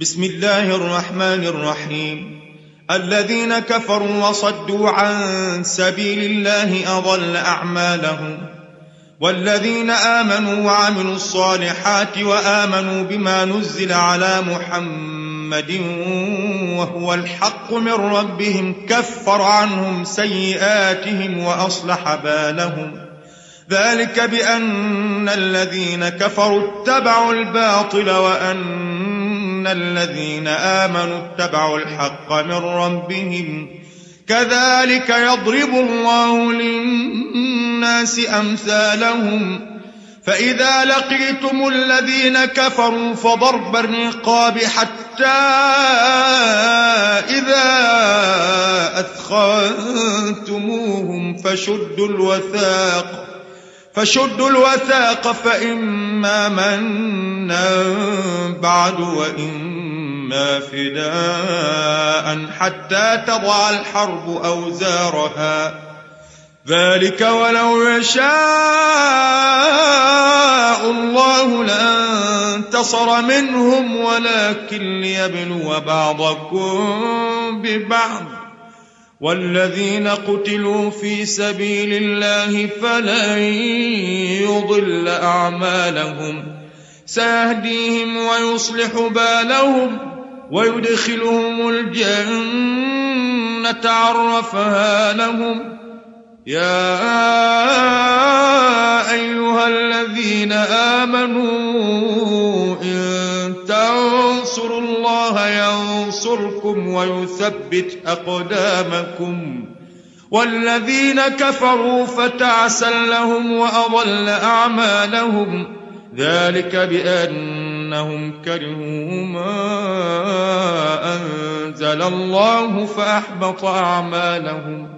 بسم الله الرحمن الرحيم. الذين كفروا وصدوا عن سبيل الله أضل أعمالهم. والذين آمنوا وعملوا الصالحات وآمنوا بما نزل على محمد وهو الحق من ربهم كفر عنهم سيئاتهم وأصلح بالهم. ذلك بأن الذين كفروا اتبعوا الباطل وأن الذين آمنوا اتبعوا الحق من ربهم كذلك يضرب الله للناس أمثالهم فإذا لقيتم الذين كفروا فضرب الرقاب حتى إذا أثخنتموهم فشدوا الوثاق فشدوا الوثاق فإما منا بعد وإما فداء حتى تضع الحرب أوزارها. ذلك ولو يشاء الله لانتصر منهم ولكن ليبلو بعضكم ببعض. والذين قتلوا في سبيل الله فلن يضل أعمالهم. سيهديهم ويصلح بالهم ويدخلهم الجنة عرفها لهم. يا أيها الذين آمنوا إن الله ينصركم ويثبت أقدامكم. والذين كفروا فتعسا لهم وأضل أعمالهم. ذلك بأنهم كرهوا ما أنزل الله فأحبط أعمالهم.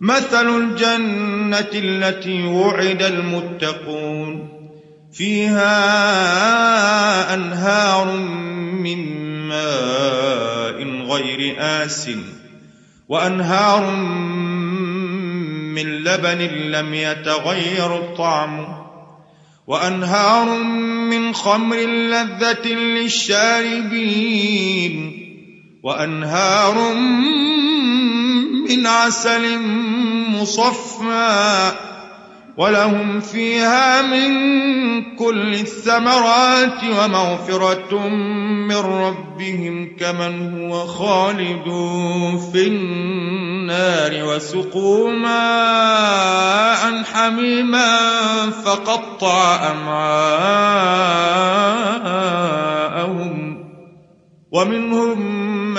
مثل الجنة التي وعد المتقون فيها أنهار من ماء غير آس وأنهار من لبن لم يتغير طعمه وأنهار من خمر لذة للشاربين وأنهار من عسل مصفى ولهم فيها من كل الثمرات ومغفرة من ربهم كمن هو خالد في النار وسقوا ماء حميما فقطع أمعاءهم. ومنهم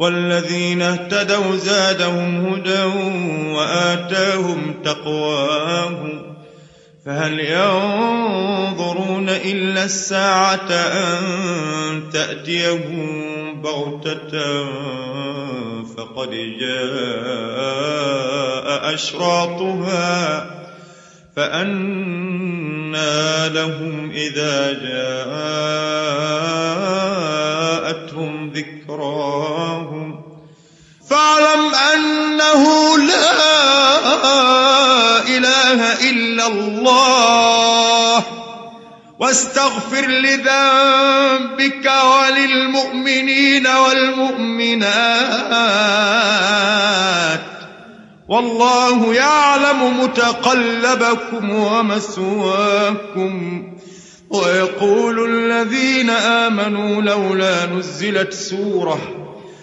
والذين اهتدوا زادهم هدى وآتاهم تقواهم. فهل ينظرون إلا الساعة أن تأتيهم بغتة؟ فقد جاء أشراطها. فأنى لهم إذا جاءتهم ذكراهم إلا الله واستغفر لذنبك وللمؤمنين والمؤمنات. والله يعلم متقلبكم ومسواكم. ويقول الذين آمنوا لولا نزلت سورة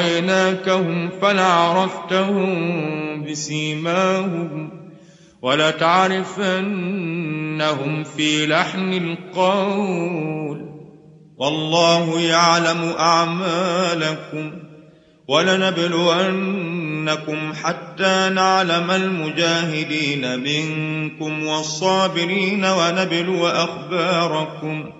لأريناكهم فلعرفتهم بسيماهم ولتعرفنهم في لحن القول والله يعلم أعمالكم ولنبلونكم حتى نعلم المجاهدين منكم والصابرين ونبلو أخباركم